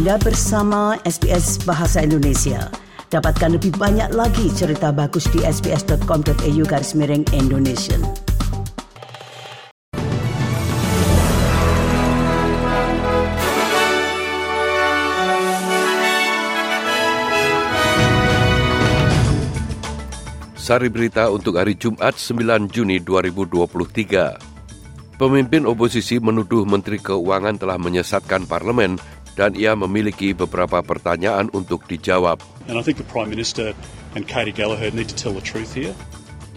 Anda bersama SBS Bahasa Indonesia. Dapatkan lebih banyak lagi cerita bagus di sbs.com.au garis miring Indonesia. Sari berita untuk hari Jumat 9 Juni 2023. Pemimpin oposisi menuduh Menteri Keuangan telah menyesatkan parlemen dan ia memiliki beberapa pertanyaan untuk dijawab. And I think the Prime Minister and Katie Gallagher need to tell the truth here.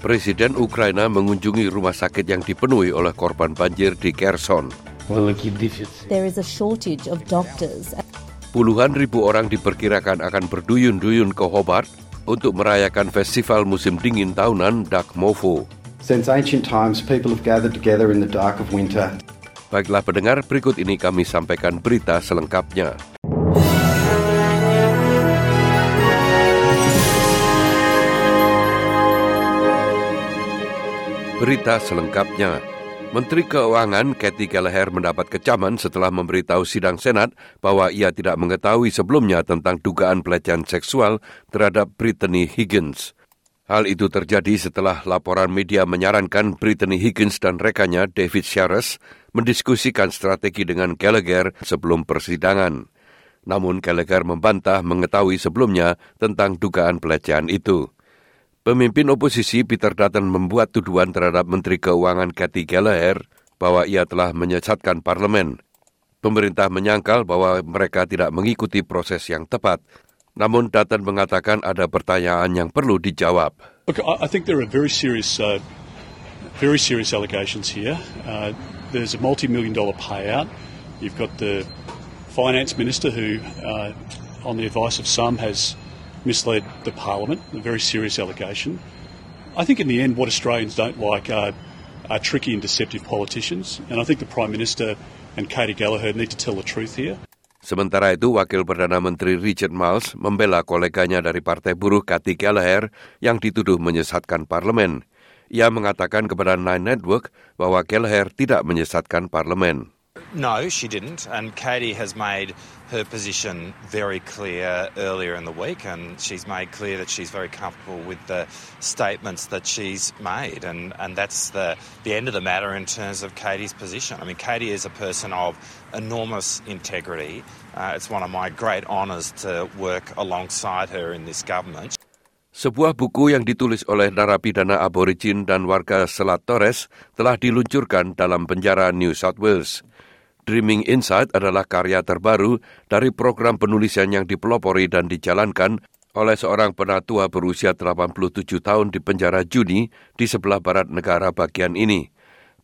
Presiden Ukraina mengunjungi rumah sakit yang dipenuhi oleh korban banjir di Kherson. There is a shortage of doctors. Puluhan ribu orang diperkirakan akan berduyun-duyun ke Hobart untuk merayakan festival musim dingin tahunan Dak Mofo. Since ancient times, people have gathered together in the dark of winter. Baiklah pendengar, berikut ini kami sampaikan berita selengkapnya. Berita selengkapnya. Menteri Keuangan Kathy Gallagher mendapat kecaman setelah memberitahu sidang Senat bahwa ia tidak mengetahui sebelumnya tentang dugaan pelecehan seksual terhadap Brittany Higgins. Hal itu terjadi setelah laporan media menyarankan Brittany Higgins dan rekannya David Shares mendiskusikan strategi dengan Gallagher sebelum persidangan. Namun Gallagher membantah mengetahui sebelumnya tentang dugaan pelecehan itu. Pemimpin oposisi Peter Dutton membuat tuduhan terhadap Menteri Keuangan Kathy Gallagher bahwa ia telah menyesatkan parlemen. Pemerintah menyangkal bahwa mereka tidak mengikuti proses yang tepat Namun Dutton mengatakan ada pertanyaan yang perlu dijawab. Look, I think there are very serious, uh, very serious allegations here. Uh, there's a multi-million dollar payout. You've got the finance minister who, uh, on the advice of some, has misled the parliament. A very serious allegation. I think in the end, what Australians don't like are, are tricky and deceptive politicians, and I think the prime minister and Katie Gallagher need to tell the truth here. Sementara itu, Wakil Perdana Menteri Richard Miles membela koleganya dari Partai Buruh Kathy Gallagher yang dituduh menyesatkan parlemen. Ia mengatakan kepada Nine Network bahwa Gallagher tidak menyesatkan parlemen. No, she didn't. And Katie has made her position very clear earlier in the week, and she's made clear that she's very comfortable with the statements that she's made. And, and that's the, the end of the matter in terms of Katie's position. I mean, Katie is a person of enormous integrity. Uh, it's one of my great honours to work alongside her in this government. Sebuah buku yang ditulis oleh narapidana aborigin dan warga Selat Torres telah diluncurkan dalam penjara New South Wales. Dreaming Insight adalah karya terbaru dari program penulisan yang dipelopori dan dijalankan oleh seorang penatua berusia 87 tahun di penjara Juni di sebelah barat negara bagian ini.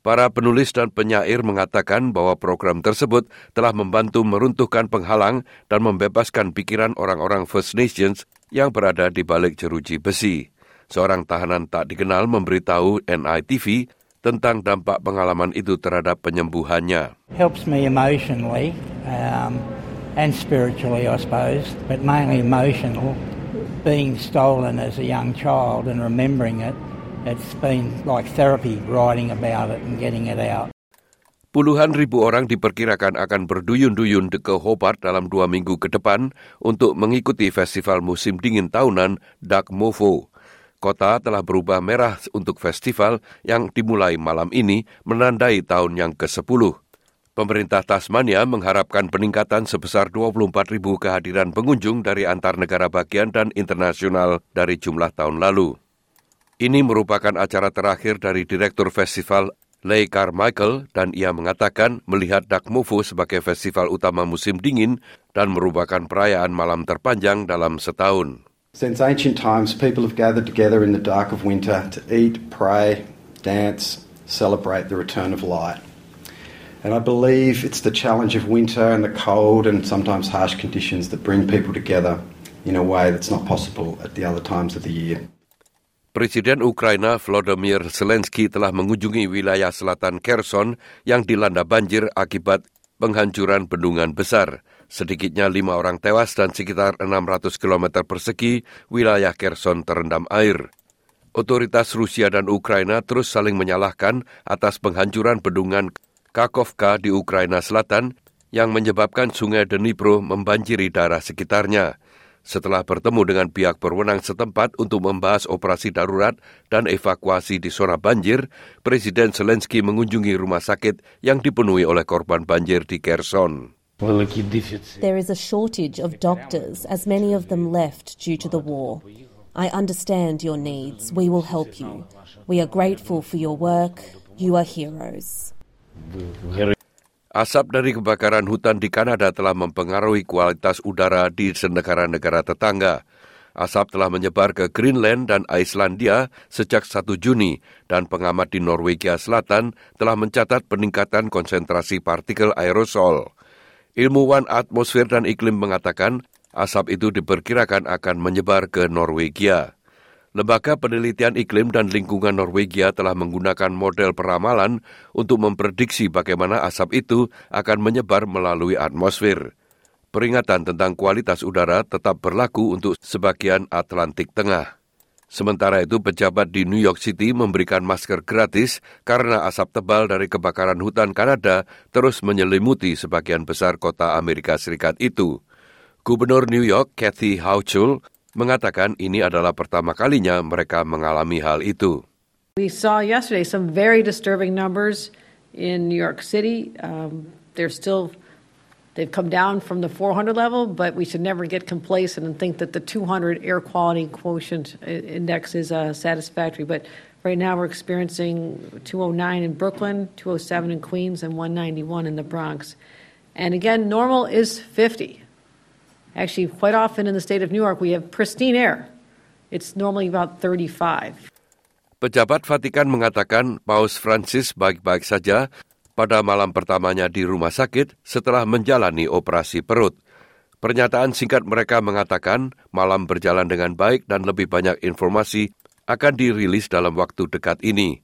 Para penulis dan penyair mengatakan bahwa program tersebut telah membantu meruntuhkan penghalang dan membebaskan pikiran orang-orang First Nations yang berada di balik jeruji besi. Seorang tahanan tak dikenal memberitahu NITV tentang dampak pengalaman itu terhadap penyembuhannya. helps me emotionally um, and spiritually, I suppose, but mainly emotional. Being stolen as a young child and remembering it, it's been like therapy writing about it and getting it out. Puluhan ribu orang diperkirakan akan berduyun-duyun ke Hobart dalam dua minggu ke depan untuk mengikuti festival musim dingin tahunan Dak Mofo. Kota telah berubah merah untuk festival yang dimulai malam ini menandai tahun yang ke-10. Pemerintah Tasmania mengharapkan peningkatan sebesar 24 ribu kehadiran pengunjung dari antar negara bagian dan internasional dari jumlah tahun lalu. Ini merupakan acara terakhir dari Direktur Festival Leigh Carmichael dan ia mengatakan melihat Dakmufu sebagai festival utama musim dingin dan merupakan perayaan malam terpanjang dalam setahun. Since ancient times, people have gathered together in the dark of winter to eat, pray, dance, celebrate the return of light. And I believe it's the challenge of winter and the cold and sometimes harsh conditions that bring people together in a way that's not possible at the other times of the year. Presiden Ukraina Volodymyr Zelensky telah mengunjungi wilayah selatan Kherson yang dilanda banjir akibat penghancuran bendungan besar. Sedikitnya lima orang tewas dan sekitar 600 km persegi wilayah Kherson terendam air. Otoritas Rusia dan Ukraina terus saling menyalahkan atas penghancuran bendungan Kakovka di Ukraina Selatan yang menyebabkan sungai Dnipro membanjiri daerah sekitarnya. Setelah bertemu dengan pihak berwenang setempat untuk membahas operasi darurat dan evakuasi di zona banjir, Presiden Zelensky mengunjungi rumah sakit yang dipenuhi oleh korban banjir di Kherson. There is a shortage of doctors, as many of them left due to the war. I understand your needs. We will help you. We are grateful for your work. You are heroes. Asap dari kebakaran hutan di Kanada telah mempengaruhi kualitas udara di negara-negara tetangga. Asap telah menyebar ke Greenland dan Islandia sejak 1 Juni dan pengamat di Norwegia Selatan telah mencatat peningkatan konsentrasi partikel aerosol. Ilmuwan atmosfer dan iklim mengatakan asap itu diperkirakan akan menyebar ke Norwegia. Lembaga Penelitian Iklim dan Lingkungan Norwegia telah menggunakan model peramalan untuk memprediksi bagaimana asap itu akan menyebar melalui atmosfer. Peringatan tentang kualitas udara tetap berlaku untuk sebagian Atlantik Tengah. Sementara itu, pejabat di New York City memberikan masker gratis karena asap tebal dari kebakaran hutan Kanada terus menyelimuti sebagian besar kota Amerika Serikat itu. Gubernur New York, Kathy Hochul, mengatakan ini adalah pertama kalinya mereka mengalami hal itu. We saw yesterday some very disturbing numbers in New York City. Um, they're still They've come down from the 400 level, but we should never get complacent and think that the 200 air quality quotient index is uh, satisfactory. But right now we're experiencing 209 in Brooklyn, 207 in Queens, and 191 in the Bronx. And again, normal is 50. Actually, quite often in the state of New York, we have pristine air. It's normally about 35. Pejabat Vatikan mengatakan Paus Francis baik-baik saja pada malam pertamanya di rumah sakit setelah menjalani operasi perut. Pernyataan singkat mereka mengatakan malam berjalan dengan baik dan lebih banyak informasi akan dirilis dalam waktu dekat ini.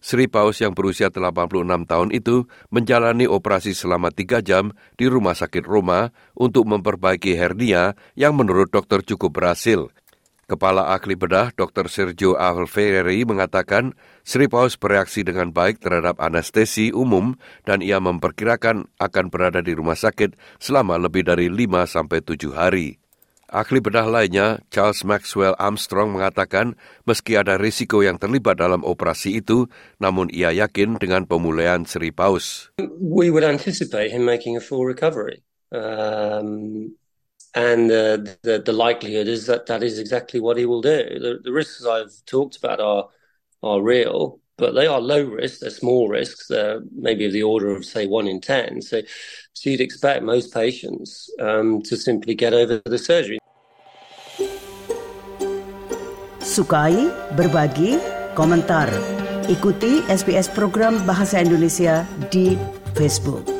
Sri Paus yang berusia 86 tahun itu menjalani operasi selama tiga jam di rumah sakit Roma untuk memperbaiki hernia yang menurut dokter cukup berhasil. Kepala ahli bedah Dr. Sergio Alferri mengatakan Sri Paus bereaksi dengan baik terhadap anestesi umum dan ia memperkirakan akan berada di rumah sakit selama lebih dari 5 sampai 7 hari. Ahli bedah lainnya, Charles Maxwell Armstrong mengatakan meski ada risiko yang terlibat dalam operasi itu, namun ia yakin dengan pemulihan Sri Paus. We would anticipate him making a full recovery. Um, and uh, the the likelihood is that that is exactly what he will do. The, the risks I've talked about are are real, but they are low risk. They're small risks. They're maybe of the order of say one in ten. So, so you'd expect most patients um, to simply get over the surgery. Sukai, berbagi, komentar. Ikuti SBS program Bahasa Indonesia di Facebook.